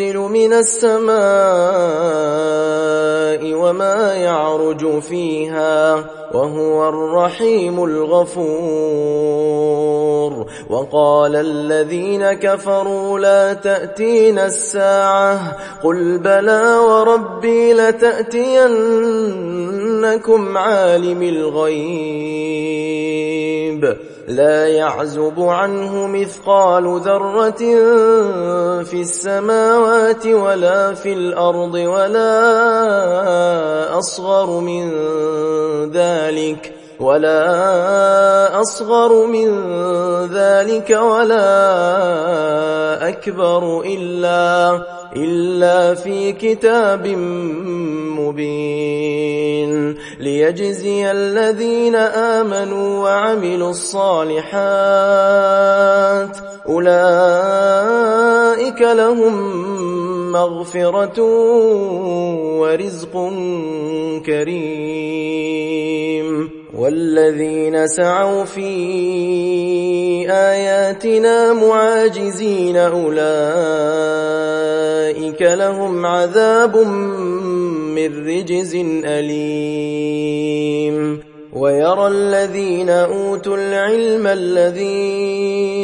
من السماء وما يعرج فيها وهو الرحيم الغفور. وقال الذين كفروا لا تأتينا الساعة. قل بلى وربي لتأتينكم عالم الغيب. لا يعزب عنه مثقال ذرة في السماوات ولا في الأرض ولا أصغر من ذلك. ولا أصغر من ذلك ولا أكبر إلا إلا في كتاب مبين ليجزي الذين آمنوا وعملوا الصالحات أولئك لهم مغفرة ورزق كريم. والذين سعوا في آياتنا معاجزين أولئك لهم عذاب من رجز أليم. ويرى الذين أوتوا العلم الذي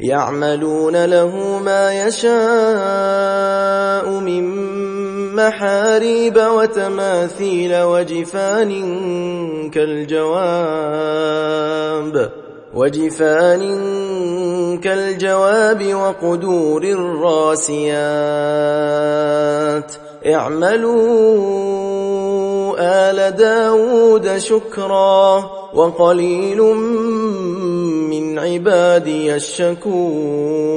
يعملون له ما يشاء من محاريب وتماثيل وجفان كالجواب وجفان كالجواب وقدور الراسيات. اعملوا آل داود شكرا وقليل من عبادي الشكور.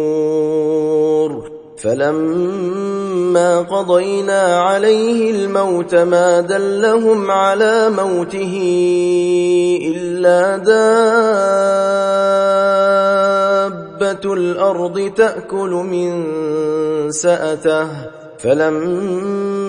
فلما قضينا عليه الموت ما دلهم على موته إلا دابة الأرض تأكل من سأته. فلما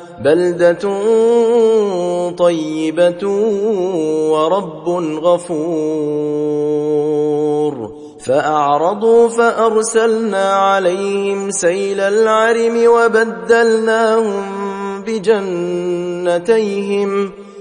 بلدة طيبة ورب غفور. فأعرضوا فأرسلنا عليهم سيل العرم وبدلناهم بجنتيهم.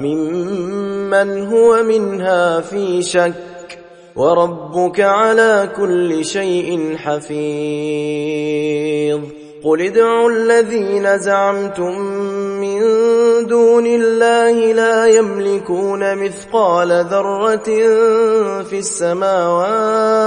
ممن هو منها في شك وربك على كل شيء حفيظ. قل ادعوا الذين زعمتم من دون الله لا يملكون مثقال ذرة في السماوات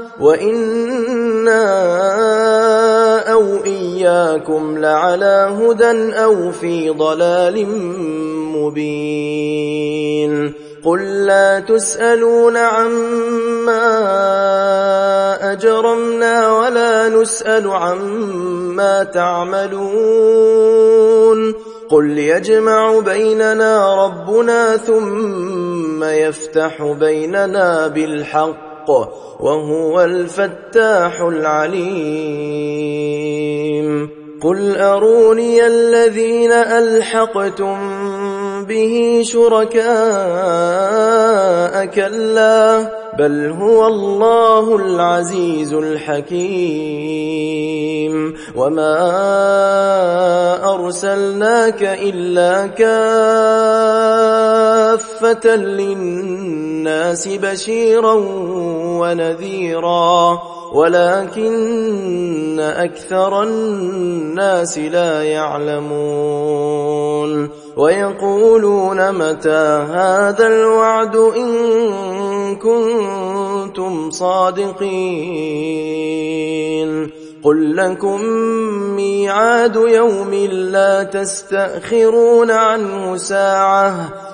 وإنا أو إياكم لعلى هدى أو في ضلال مبين قل لا تسألون عما أجرمنا ولا نسأل عما تعملون قل يجمع بيننا ربنا ثم يفتح بيننا بالحق وهو الفتاح العليم. قل أروني الذين ألحقتم به شركاء كلا بل هو الله العزيز الحكيم. وما أرسلناك إلا كافة للناس بشيرا ونذيرا. ولكن أكثر الناس لا يعلمون. ويقولون متى هذا الوعد إن كنتم صادقين. قل لكم ميعاد يوم لا تستأخرون عنه ساعة.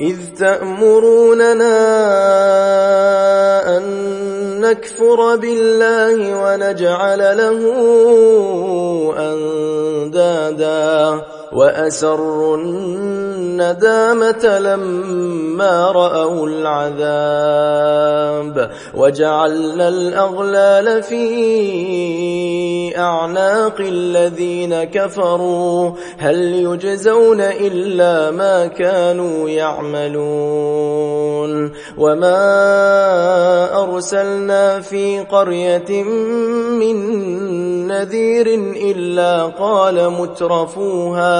إذ تأمروننا أن نكفر بالله ونجعل له أندادا. وأسروا الندامة لما رأوا العذاب وجعلنا الأغلال في أعناق الذين كفروا هل يجزون إلا ما كانوا يعملون وما أرسلنا في قرية من نذير إلا قال مترفوها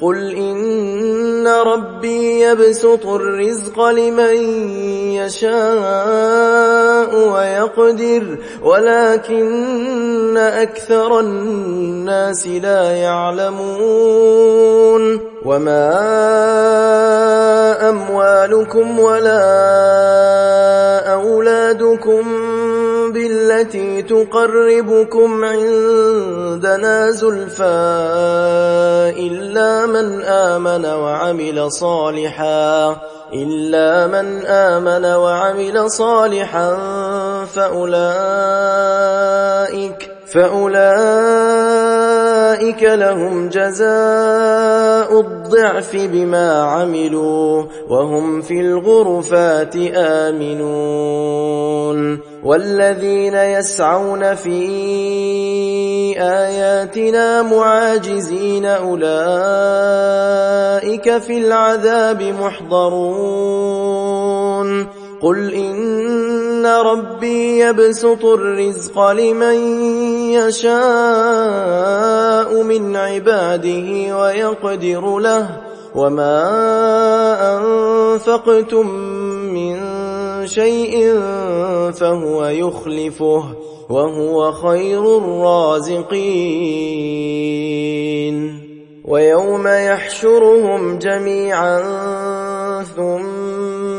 قل إن ربي يبسط الرزق لمن يشاء ويقدر ولكن أكثر الناس لا يعلمون. وما أموالكم ولا أولادكم بالتي تقربكم عندنا زلفى إلا من آمن وعمل صالحا إلا من آمن وعمل صالحا فأولئك فأولئك لهم جزاء الضعف بما عملوا وهم في الغرفات آمنون والذين يسعون في آياتنا معاجزين أولئك في العذاب محضرون قل إن ربي يبسط الرزق لمن يشاء من عباده ويقدر له وما أنفقتم من شيء فهو يخلفه وهو خير الرازقين. ويوم يحشرهم جميعا ثم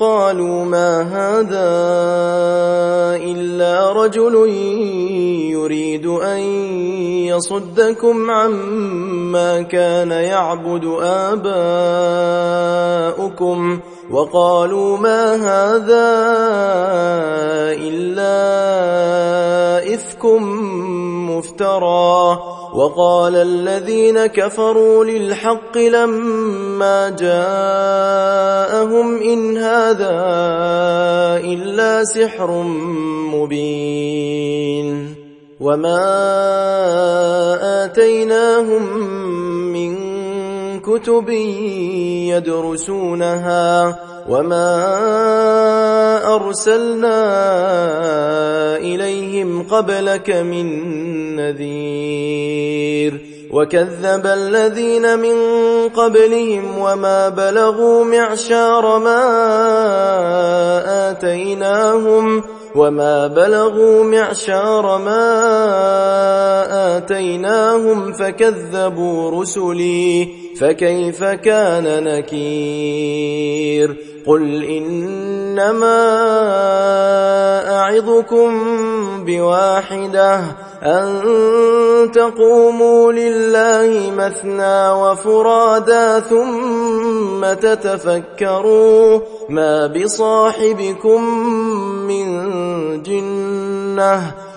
قالوا ما هذا إلا رجل يريد أن يصدكم عما كان يعبد آباؤكم. وقالوا ما هذا إلا إفك مفترى. وقال الذين كفروا للحق لما جاءهم إن هذا إلا سحر مبين. وما آتيناهم كتب يدرسونها وما أرسلنا إليهم قبلك من نذير وكذب الذين من قبلهم وما بلغوا معشار ما آتيناهم وما بلغوا معشار ما آتيناهم فكذبوا رسلي فكيف كان نكير؟ قل إنما أعظكم بواحدة أن تقوموا لله مثنى وفرادا ثم تتفكروا ما بصاحبكم من جنة.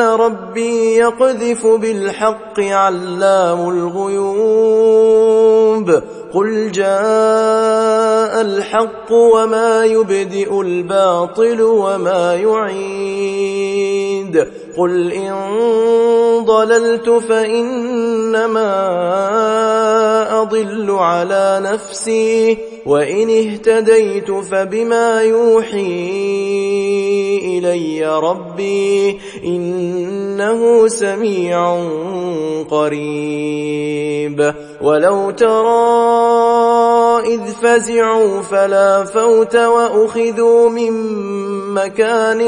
ربي يقذف بالحق علام الغيوب قل جاء الحق وما يبدئ الباطل وما يعيد قل إن ضللت فإنما أضل على نفسي وإن اهتديت فبما يوحي إلي ربي إنه سميع قريب. ولو ترى إذ فزعوا فلا فوت وأخذوا من مكان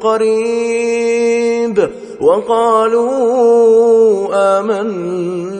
قريب. وقالوا آمنا